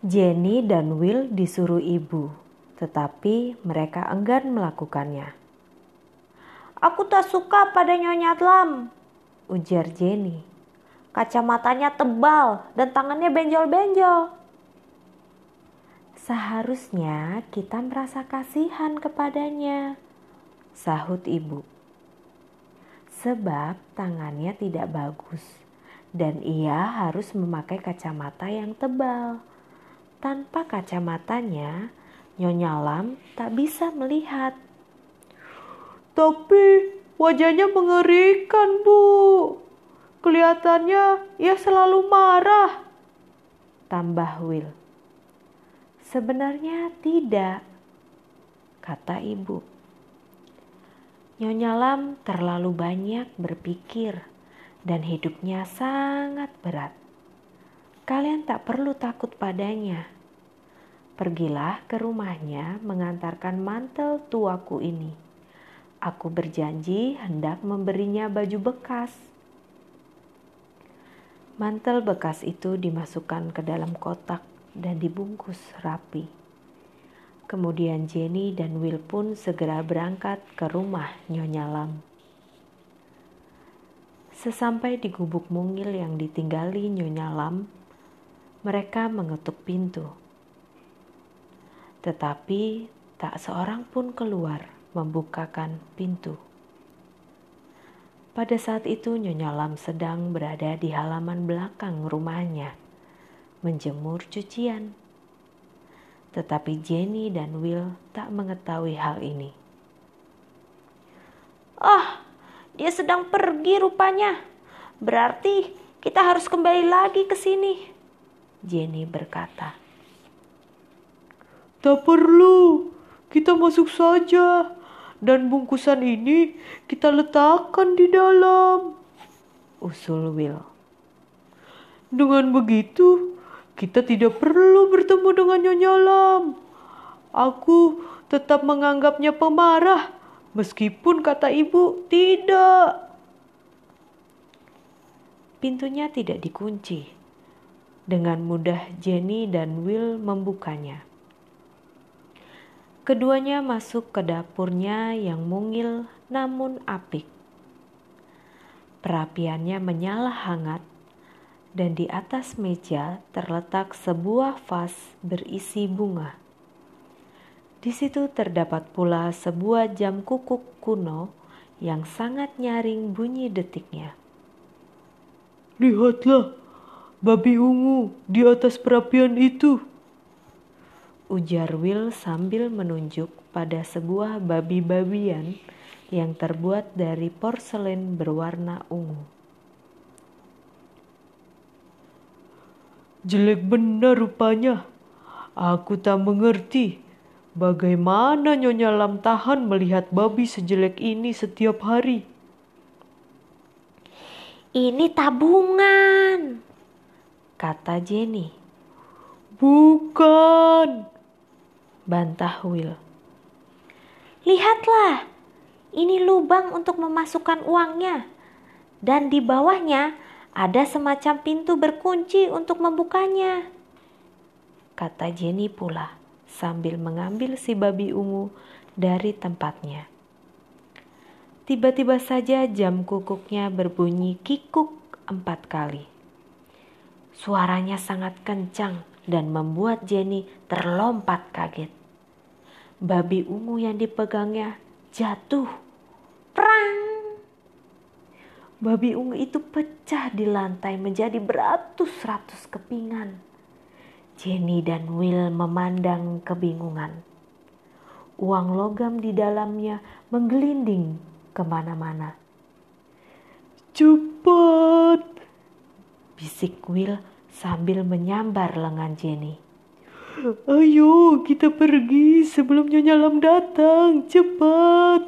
Jenny dan Will disuruh ibu, tetapi mereka enggan melakukannya. Aku tak suka pada Nyonya Lam, ujar Jenny. Kacamatanya tebal dan tangannya benjol-benjol. Seharusnya kita merasa kasihan kepadanya, sahut ibu. Sebab tangannya tidak bagus dan ia harus memakai kacamata yang tebal. Tanpa kacamatanya, Nyonya Lam tak bisa melihat. Tapi wajahnya mengerikan, Bu. Kelihatannya ia selalu marah. Tambah Will. Sebenarnya tidak, kata ibu. Nyonya Lam terlalu banyak berpikir dan hidupnya sangat berat. Kalian tak perlu takut padanya. Pergilah ke rumahnya mengantarkan mantel tuaku ini. Aku berjanji hendak memberinya baju bekas. Mantel bekas itu dimasukkan ke dalam kotak dan dibungkus rapi. Kemudian Jenny dan Will pun segera berangkat ke rumah Nyonya Lam. Sesampai di gubuk mungil yang ditinggali Nyonya Lam, mereka mengetuk pintu. Tetapi tak seorang pun keluar membukakan pintu. Pada saat itu Nyonya Lam sedang berada di halaman belakang rumahnya, menjemur cucian tetapi Jenny dan Will tak mengetahui hal ini. Ah, dia sedang pergi rupanya. Berarti kita harus kembali lagi ke sini. Jenny berkata. Tak perlu, kita masuk saja. Dan bungkusan ini kita letakkan di dalam. Usul Will. Dengan begitu, kita tidak perlu bertemu dengan Nyonya Lam. Aku tetap menganggapnya pemarah, meskipun kata ibu tidak. Pintunya tidak dikunci. Dengan mudah Jenny dan Will membukanya. Keduanya masuk ke dapurnya yang mungil namun apik. Perapiannya menyala hangat dan di atas meja terletak sebuah vas berisi bunga. Di situ terdapat pula sebuah jam kukuk kuno yang sangat nyaring bunyi detiknya. Lihatlah, babi ungu di atas perapian itu. Ujar Will sambil menunjuk pada sebuah babi-babian yang terbuat dari porselen berwarna ungu. Jelek benar rupanya. Aku tak mengerti bagaimana Nyonya Lam tahan melihat babi sejelek ini setiap hari. Ini tabungan, kata Jenny. Bukan, bantah Will. Lihatlah, ini lubang untuk memasukkan uangnya. Dan di bawahnya ada semacam pintu berkunci untuk membukanya. Kata Jenny pula sambil mengambil si babi ungu dari tempatnya. Tiba-tiba saja jam kukuknya berbunyi kikuk empat kali. Suaranya sangat kencang dan membuat Jenny terlompat kaget. Babi ungu yang dipegangnya jatuh. Prang! Babi ungu itu pecah di lantai menjadi beratus-ratus kepingan. Jenny dan Will memandang kebingungan. Uang logam di dalamnya menggelinding ke mana-mana. Cepat! Bisik Will sambil menyambar lengan Jenny. Ayo kita pergi sebelum Nyonya Lam datang, cepat!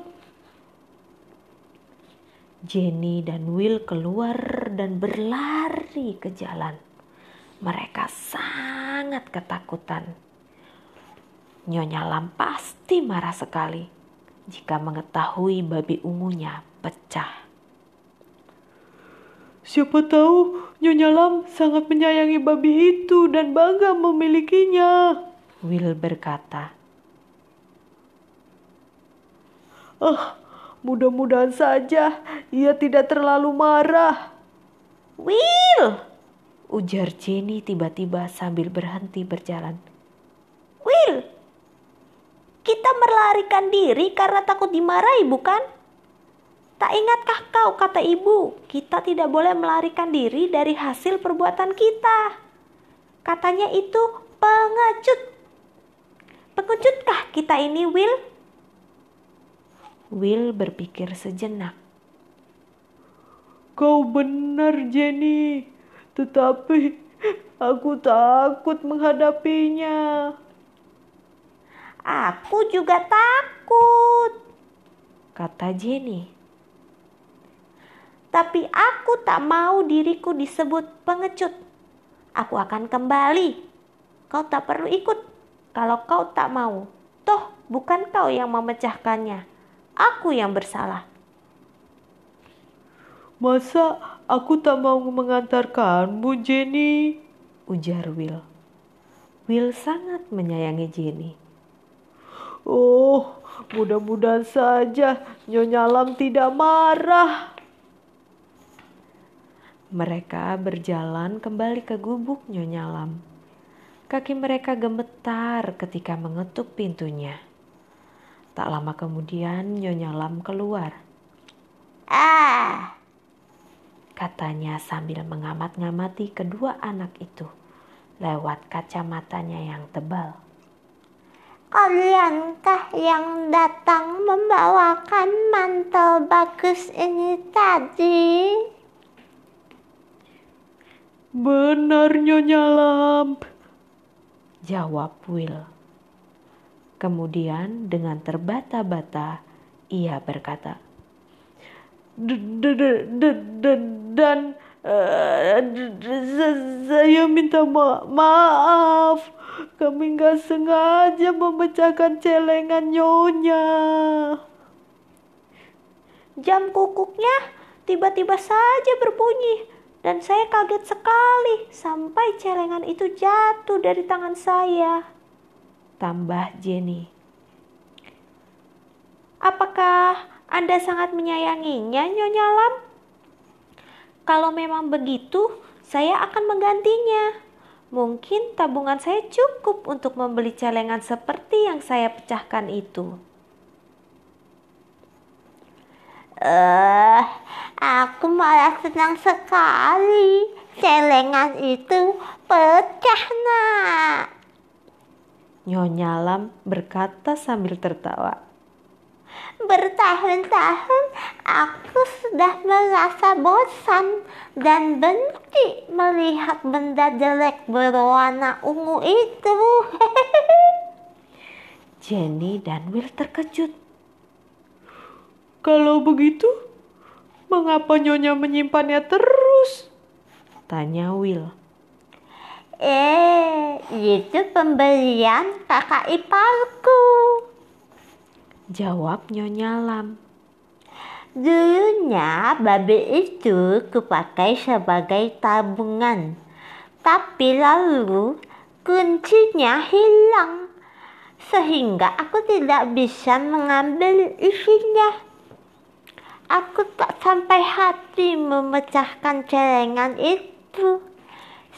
Jenny dan Will keluar dan berlari ke jalan. Mereka sangat ketakutan. Nyonya Lam pasti marah sekali jika mengetahui babi ungunya pecah. Siapa tahu Nyonya Lam sangat menyayangi babi itu dan bangga memilikinya. Will berkata. Ah, mudah-mudahan saja ia tidak terlalu marah. Will, ujar Jenny tiba-tiba sambil berhenti berjalan. Will, kita melarikan diri karena takut dimarahi, bukan? Tak ingatkah kau kata ibu, kita tidak boleh melarikan diri dari hasil perbuatan kita. Katanya itu pengecut. Pengecutkah kita ini, Will? Will berpikir sejenak. Kau benar, Jenny. Tetapi aku takut menghadapinya. Aku juga takut, kata Jenny. Tapi aku tak mau diriku disebut pengecut. Aku akan kembali. Kau tak perlu ikut kalau kau tak mau. Toh, bukan kau yang memecahkannya. Aku yang bersalah. Masa aku tak mau mengantarkanmu, Jenny? Ujar Will. Will sangat menyayangi Jenny. Oh, mudah-mudahan saja Nyonya Lam tidak marah. Mereka berjalan kembali ke gubuk Nyonya Lam. Kaki mereka gemetar ketika mengetuk pintunya. Tak lama kemudian Nyonya Lam keluar. Ah, katanya sambil mengamat-ngamati kedua anak itu lewat kacamatanya yang tebal. Kaliankah yang datang membawakan mantel bagus ini tadi? Benar Nyonya Lam, jawab Will. Kemudian dengan terbata-bata ia berkata, dan saya minta maaf. Kami nggak sengaja memecahkan celengan nyonya. Jam kukuknya tiba-tiba saja berbunyi dan saya kaget sekali sampai celengan itu jatuh dari tangan saya tambah Jenny. Apakah Anda sangat menyayanginya, Nyonya Lam? Kalau memang begitu, saya akan menggantinya. Mungkin tabungan saya cukup untuk membeli celengan seperti yang saya pecahkan itu. Eh, aku malah senang sekali. Celengan itu pecah, nak. Nyonya Lam berkata sambil tertawa. Bertahun-tahun aku sudah merasa bosan dan benci melihat benda jelek berwarna ungu itu. Jenny dan Will terkejut. Kalau begitu, mengapa Nyonya menyimpannya terus? Tanya Will. Eh, itu pemberian kakak iparku. Jawab Nyonya Lam. Dulunya babi itu kupakai sebagai tabungan. Tapi lalu kuncinya hilang. Sehingga aku tidak bisa mengambil isinya. Aku tak sampai hati memecahkan celengan itu.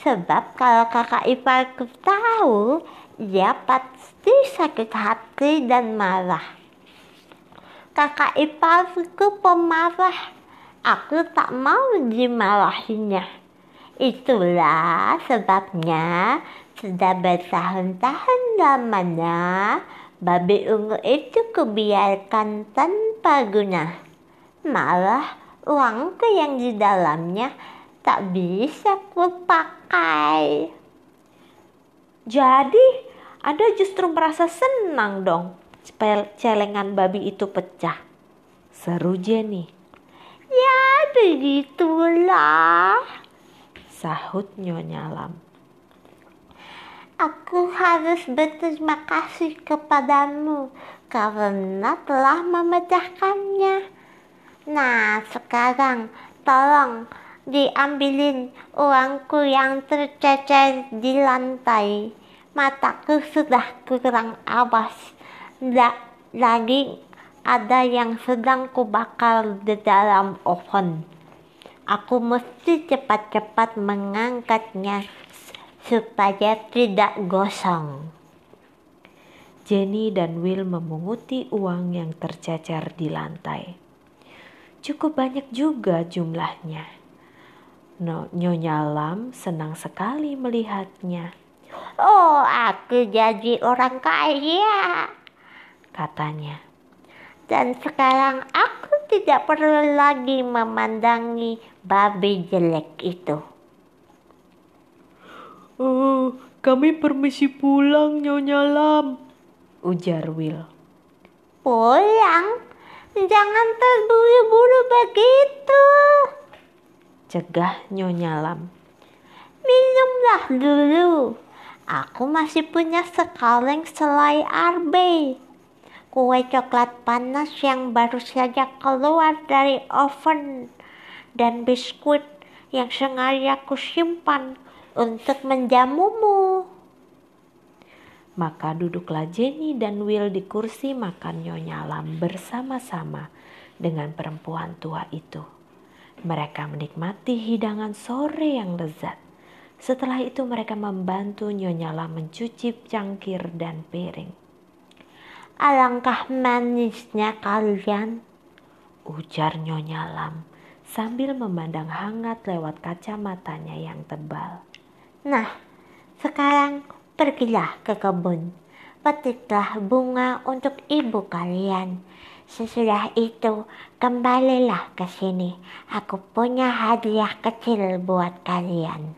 Sebab kalau kakak iparku tahu, dia pasti sakit hati dan marah. Kakak iparku pemarah. Aku tak mau dimarahinya. Itulah sebabnya sudah bertahun-tahun lamanya babi ungu itu kubiarkan tanpa guna. Malah uangku yang di dalamnya tak bisa kupakai. Jadi, Anda justru merasa senang dong celengan babi itu pecah. Seru Jenny. Ya, begitulah. Sahut Nyonya Lam. Aku harus berterima kasih kepadamu karena telah memecahkannya. Nah, sekarang tolong diambilin uangku yang tercecer di lantai. Mataku sudah kurang awas. Tidak lagi ada yang sedang kubakar di dalam oven. Aku mesti cepat-cepat mengangkatnya supaya tidak gosong. Jenny dan Will memunguti uang yang tercecer di lantai. Cukup banyak juga jumlahnya. No, Nyonya Lam senang sekali melihatnya. Oh, aku jadi orang kaya, katanya. Dan sekarang aku tidak perlu lagi memandangi babi jelek itu. Oh, kami permisi pulang, Nyonya Lam, ujar Will. Pulang? Jangan terburu-buru begitu. Cegah Nyonya Lam. Minumlah dulu. Aku masih punya sekaleng selai arbe. Kue coklat panas yang baru saja keluar dari oven. Dan biskuit yang sengaja aku simpan untuk menjamumu. Maka duduklah Jenny dan Will di kursi makan Nyonya Lam bersama-sama dengan perempuan tua itu. Mereka menikmati hidangan sore yang lezat. Setelah itu mereka membantu Nyonya Lam mencuci cangkir dan piring. Alangkah manisnya kalian, ujar Nyonya Lam sambil memandang hangat lewat kacamatanya yang tebal. Nah, sekarang Pergilah ke kebun, petiklah bunga untuk ibu kalian. Sesudah itu, kembalilah ke sini. Aku punya hadiah kecil buat kalian.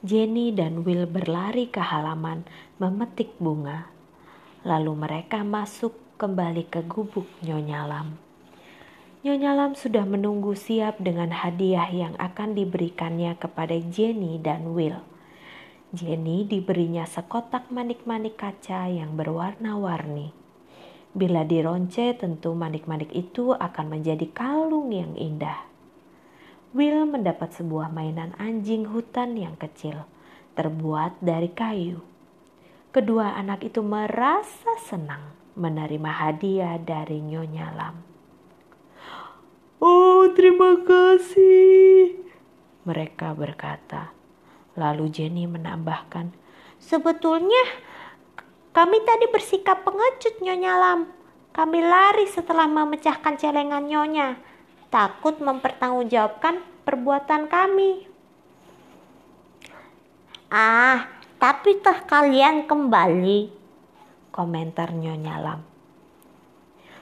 Jenny dan Will berlari ke halaman memetik bunga. Lalu mereka masuk kembali ke gubuk Nyonya Lam. Nyonya Lam sudah menunggu siap dengan hadiah yang akan diberikannya kepada Jenny dan Will. Jenny diberinya sekotak manik-manik kaca yang berwarna-warni. Bila dironce, tentu manik-manik itu akan menjadi kalung yang indah. Will mendapat sebuah mainan anjing hutan yang kecil, terbuat dari kayu. Kedua anak itu merasa senang menerima hadiah dari Nyonya Lam. Oh, terima kasih, mereka berkata. Lalu Jenny menambahkan, Sebetulnya kami tadi bersikap pengecut Nyonya Lam. Kami lari setelah memecahkan celengan Nyonya, takut mempertanggungjawabkan perbuatan kami. Ah, tapi toh kalian kembali, komentar Nyonya Lam.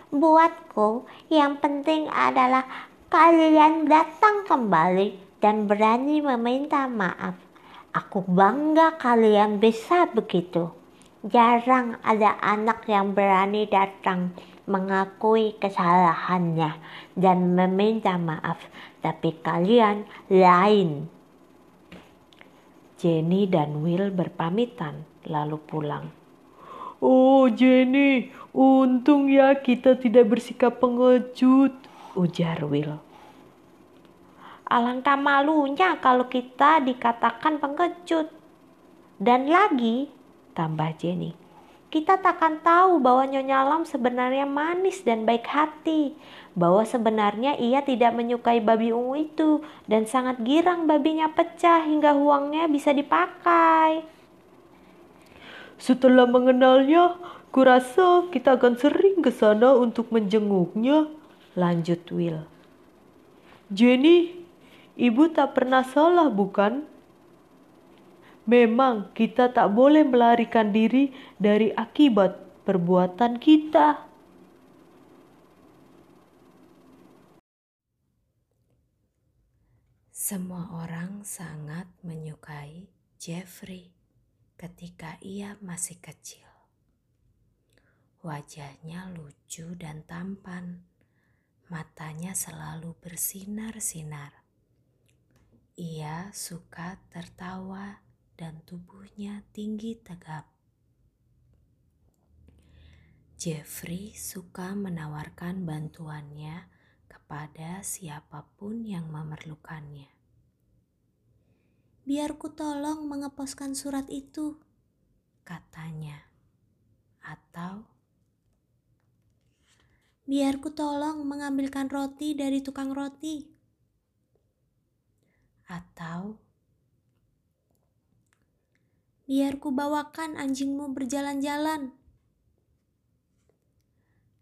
Buatku, yang penting adalah kalian datang kembali dan berani meminta maaf. Aku bangga kalian bisa begitu. Jarang ada anak yang berani datang mengakui kesalahannya dan meminta maaf, tapi kalian lain. Jenny dan Will berpamitan lalu pulang. Oh Jenny, untung ya kita tidak bersikap pengecut, ujar Will. Alangkah malunya kalau kita dikatakan pengecut. Dan lagi, tambah Jenny, kita takkan tahu bahwa Nyonya Lam sebenarnya manis dan baik hati. Bahwa sebenarnya ia tidak menyukai babi ungu itu dan sangat girang babinya pecah hingga uangnya bisa dipakai. Setelah mengenalnya, kurasa kita akan sering ke sana untuk menjenguknya. Lanjut Will. Jenny, Ibu tak pernah salah, bukan? Memang kita tak boleh melarikan diri dari akibat perbuatan kita. Semua orang sangat menyukai Jeffrey ketika ia masih kecil. Wajahnya lucu dan tampan, matanya selalu bersinar-sinar ia suka tertawa dan tubuhnya tinggi tegap. Jeffrey suka menawarkan bantuannya kepada siapa pun yang memerlukannya. Biar ku tolong mengeposkan surat itu, katanya. Atau biar ku tolong mengambilkan roti dari tukang roti. Atau biar ku bawakan anjingmu berjalan-jalan.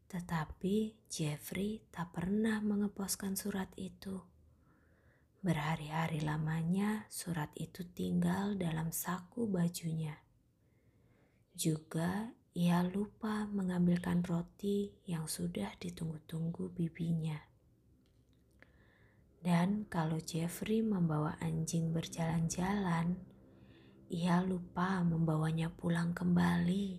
Tetapi Jeffrey tak pernah mengeposkan surat itu. Berhari-hari lamanya surat itu tinggal dalam saku bajunya. Juga ia lupa mengambilkan roti yang sudah ditunggu-tunggu bibinya. Dan kalau Jeffrey membawa anjing berjalan-jalan, ia lupa membawanya pulang kembali.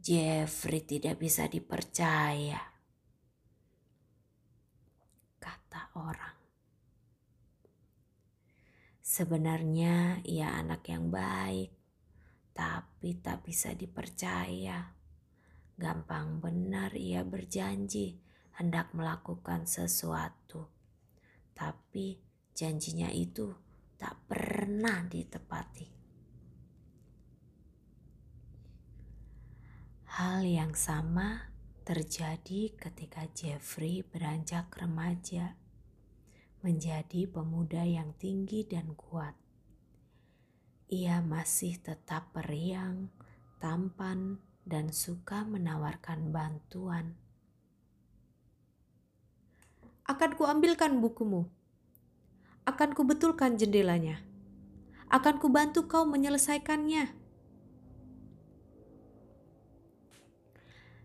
Jeffrey tidak bisa dipercaya, kata orang. Sebenarnya ia anak yang baik, tapi tak bisa dipercaya. Gampang benar ia berjanji hendak melakukan sesuatu, tapi janjinya itu tak pernah ditepati. Hal yang sama terjadi ketika Jeffrey beranjak remaja, menjadi pemuda yang tinggi dan kuat. Ia masih tetap periang, tampan, dan suka menawarkan bantuan. Akan kuambilkan bukumu. Akan kubetulkan jendelanya. Akan kubantu kau menyelesaikannya.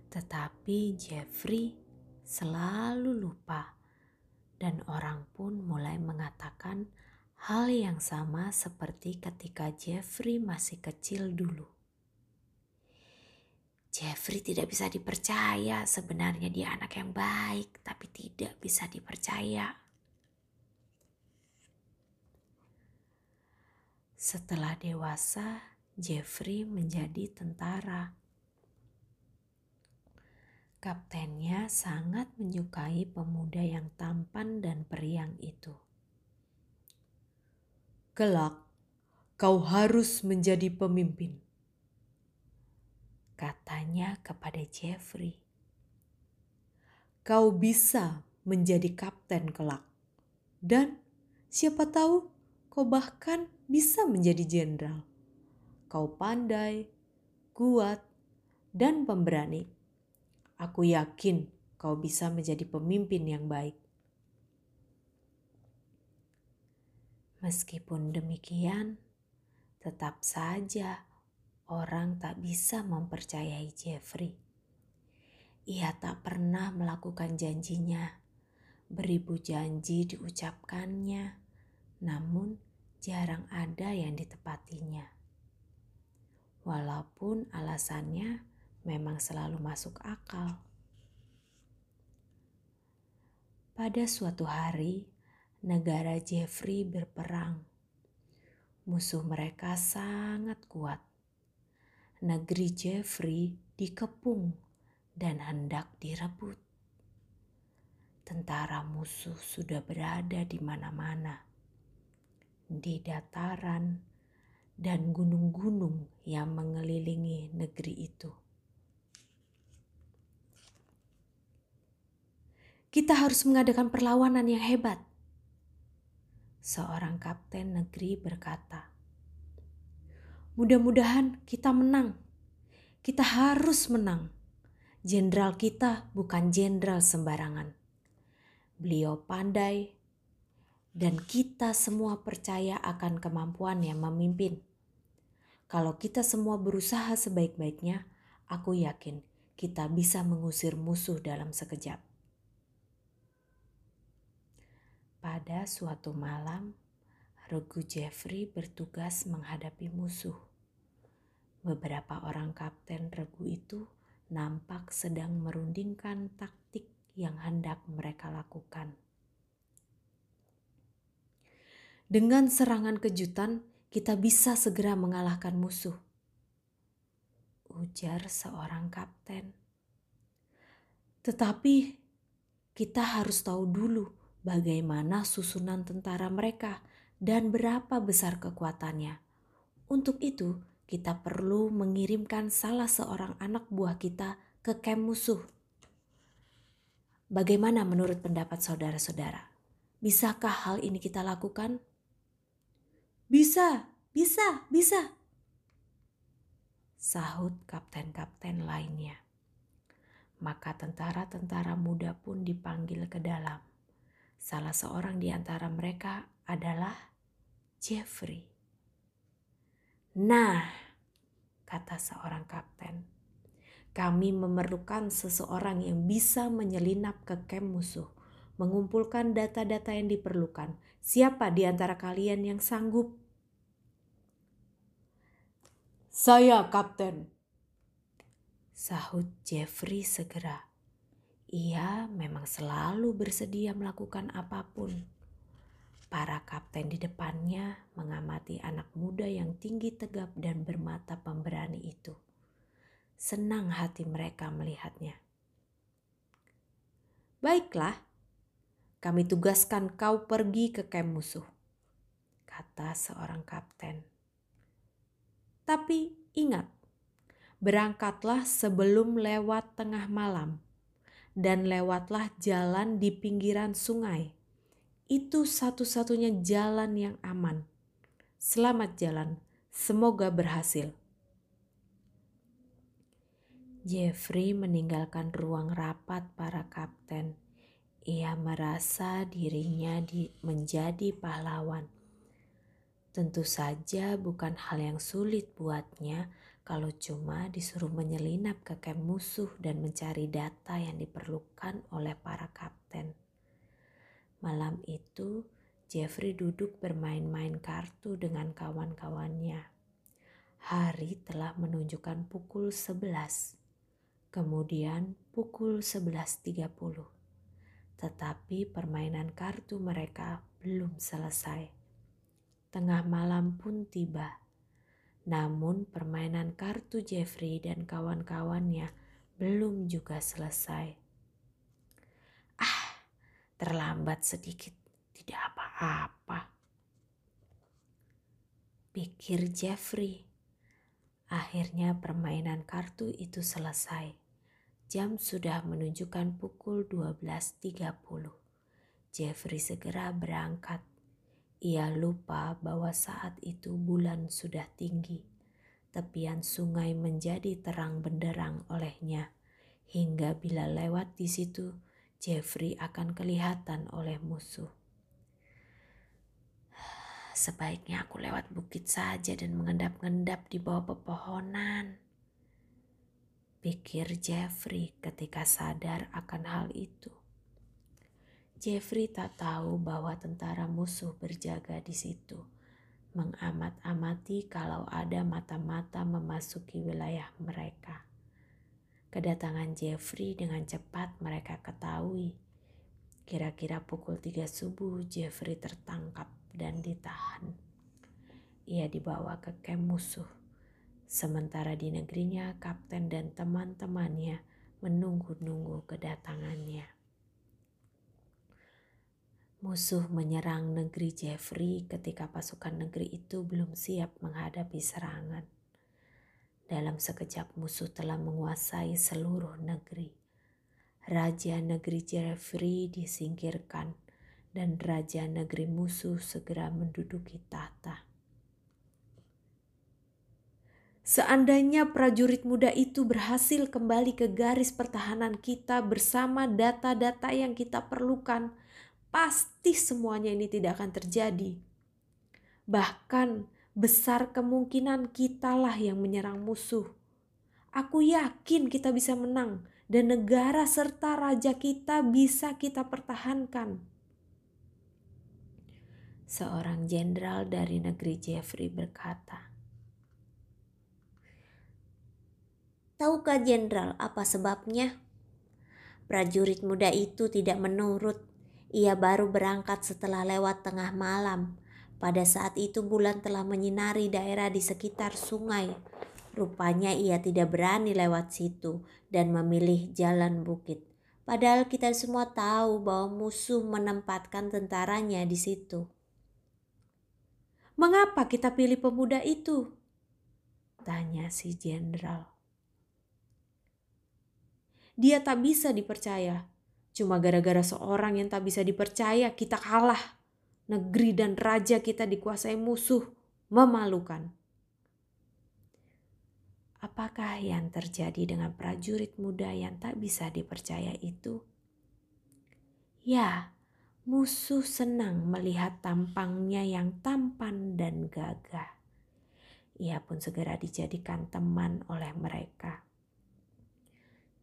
Tetapi Jeffrey selalu lupa, dan orang pun mulai mengatakan hal yang sama seperti ketika Jeffrey masih kecil dulu. Jeffrey tidak bisa dipercaya, sebenarnya dia anak yang baik, tapi tidak bisa dipercaya. Setelah dewasa, Jeffrey menjadi tentara Kaptennya sangat menyukai pemuda yang tampan dan periang itu. Kelak, kau harus menjadi pemimpin. Katanya kepada Jeffrey. Kau bisa menjadi kapten kelak. Dan siapa tahu kau bahkan bisa menjadi jenderal. Kau pandai, kuat, dan pemberani Aku yakin kau bisa menjadi pemimpin yang baik. Meskipun demikian, tetap saja orang tak bisa mempercayai Jeffrey. Ia tak pernah melakukan janjinya. Beribu janji diucapkannya, namun jarang ada yang ditepatinya. Walaupun alasannya memang selalu masuk akal. Pada suatu hari, negara Jeffrey berperang. Musuh mereka sangat kuat. Negeri Jeffrey dikepung dan hendak direbut. Tentara musuh sudah berada di mana-mana, di dataran dan gunung-gunung yang mengelilingi negeri itu. Kita harus mengadakan perlawanan yang hebat. Seorang kapten negeri berkata, Mudah-mudahan kita menang. Kita harus menang. Jenderal kita bukan jenderal sembarangan. Beliau pandai, dan kita semua percaya akan kemampuannya memimpin. Kalau kita semua berusaha sebaik-baiknya, aku yakin kita bisa mengusir musuh dalam sekejap. Pada suatu malam, Regu Jeffrey bertugas menghadapi musuh. Beberapa orang kapten regu itu nampak sedang merundingkan taktik yang hendak mereka lakukan. Dengan serangan kejutan, kita bisa segera mengalahkan musuh. Ujar seorang kapten. Tetapi kita harus tahu dulu bagaimana susunan tentara mereka dan berapa besar kekuatannya. Untuk itu, kita perlu mengirimkan salah seorang anak buah kita ke kem musuh. Bagaimana menurut pendapat saudara-saudara? Bisakah hal ini kita lakukan? Bisa, bisa, bisa. Sahut kapten-kapten lainnya. Maka tentara-tentara muda pun dipanggil ke dalam. Salah seorang di antara mereka adalah Jeffrey. Nah, kata seorang kapten, kami memerlukan seseorang yang bisa menyelinap ke kem musuh mengumpulkan data-data yang diperlukan. Siapa di antara kalian yang sanggup? Saya, Kapten. Sahut Jeffrey segera. Ia memang selalu bersedia melakukan apa pun. Para kapten di depannya mengamati anak muda yang tinggi tegap dan bermata pemberani itu. Senang hati mereka melihatnya. Baiklah, kami tugaskan kau pergi ke kem musuh, kata seorang kapten. Tapi ingat, berangkatlah sebelum lewat tengah malam dan lewatlah jalan di pinggiran sungai. Itu satu-satunya jalan yang aman. Selamat jalan, semoga berhasil. Jeffrey meninggalkan ruang rapat para kapten ia merasa dirinya di, menjadi pahlawan. Tentu saja bukan hal yang sulit buatnya kalau cuma disuruh menyelinap ke kem musuh dan mencari data yang diperlukan oleh para kapten. Malam itu, Jeffrey duduk bermain-main kartu dengan kawan-kawannya. Hari telah menunjukkan pukul 11. Kemudian pukul 11.30 tetapi permainan kartu mereka belum selesai. Tengah malam pun tiba, namun permainan kartu Jeffrey dan kawan-kawannya belum juga selesai. Terlambat sedikit, tidak apa-apa. Pikir Jeffrey. Akhirnya permainan kartu itu selesai. Jam sudah menunjukkan pukul 12.30. Jeffrey segera berangkat. Ia lupa bahwa saat itu bulan sudah tinggi. Tepian sungai menjadi terang benderang olehnya. Hingga bila lewat di situ, Jeffrey akan kelihatan oleh musuh. Sebaiknya aku lewat bukit saja dan mengendap-endap di bawah pepohonan pikir Jeffrey ketika sadar akan hal itu. Jeffrey tak tahu bahwa tentara musuh berjaga di situ, mengamat-amati kalau ada mata-mata memasuki wilayah mereka. Kedatangan Jeffrey dengan cepat mereka ketahui. Kira-kira pukul tiga subuh Jeffrey tertangkap dan ditahan. Ia dibawa ke kem musuh Sementara di negerinya, kapten dan teman-temannya menunggu-nunggu kedatangannya. Musuh menyerang negeri Jeffrey ketika pasukan negeri itu belum siap menghadapi serangan. Dalam sekejap musuh telah menguasai seluruh negeri. Raja negeri Jeffrey disingkirkan dan raja negeri musuh segera menduduki tahta. Seandainya prajurit muda itu berhasil kembali ke garis pertahanan kita bersama data-data yang kita perlukan, pasti semuanya ini tidak akan terjadi. Bahkan besar kemungkinan kitalah yang menyerang musuh. Aku yakin kita bisa menang dan negara serta raja kita bisa kita pertahankan. Seorang jenderal dari negeri Jeffrey berkata, Tahukah jenderal apa sebabnya? Prajurit muda itu tidak menurut. Ia baru berangkat setelah lewat tengah malam. Pada saat itu bulan telah menyinari daerah di sekitar sungai. Rupanya ia tidak berani lewat situ dan memilih jalan bukit. Padahal kita semua tahu bahwa musuh menempatkan tentaranya di situ. Mengapa kita pilih pemuda itu? Tanya si jenderal. Dia tak bisa dipercaya. Cuma gara-gara seorang yang tak bisa dipercaya kita kalah. Negeri dan raja kita dikuasai musuh. Memalukan. Apakah yang terjadi dengan prajurit muda yang tak bisa dipercaya itu? Ya, Musuh senang melihat tampangnya yang tampan dan gagah. Ia pun segera dijadikan teman oleh mereka.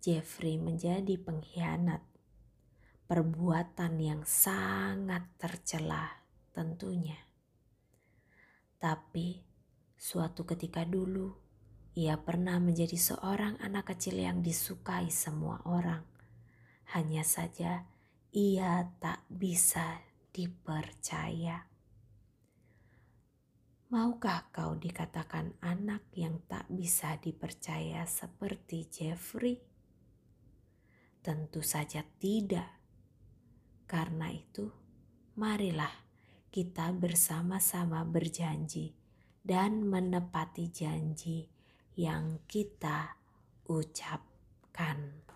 Jeffrey menjadi pengkhianat. Perbuatan yang sangat tercela tentunya. Tapi suatu ketika dulu ia pernah menjadi seorang anak kecil yang disukai semua orang. Hanya saja ia tak bisa dipercaya. Maukah kau dikatakan anak yang tak bisa dipercaya seperti Jeffrey? Tentu saja tidak. Karena itu, marilah kita bersama-sama berjanji dan menepati janji yang kita ucapkan.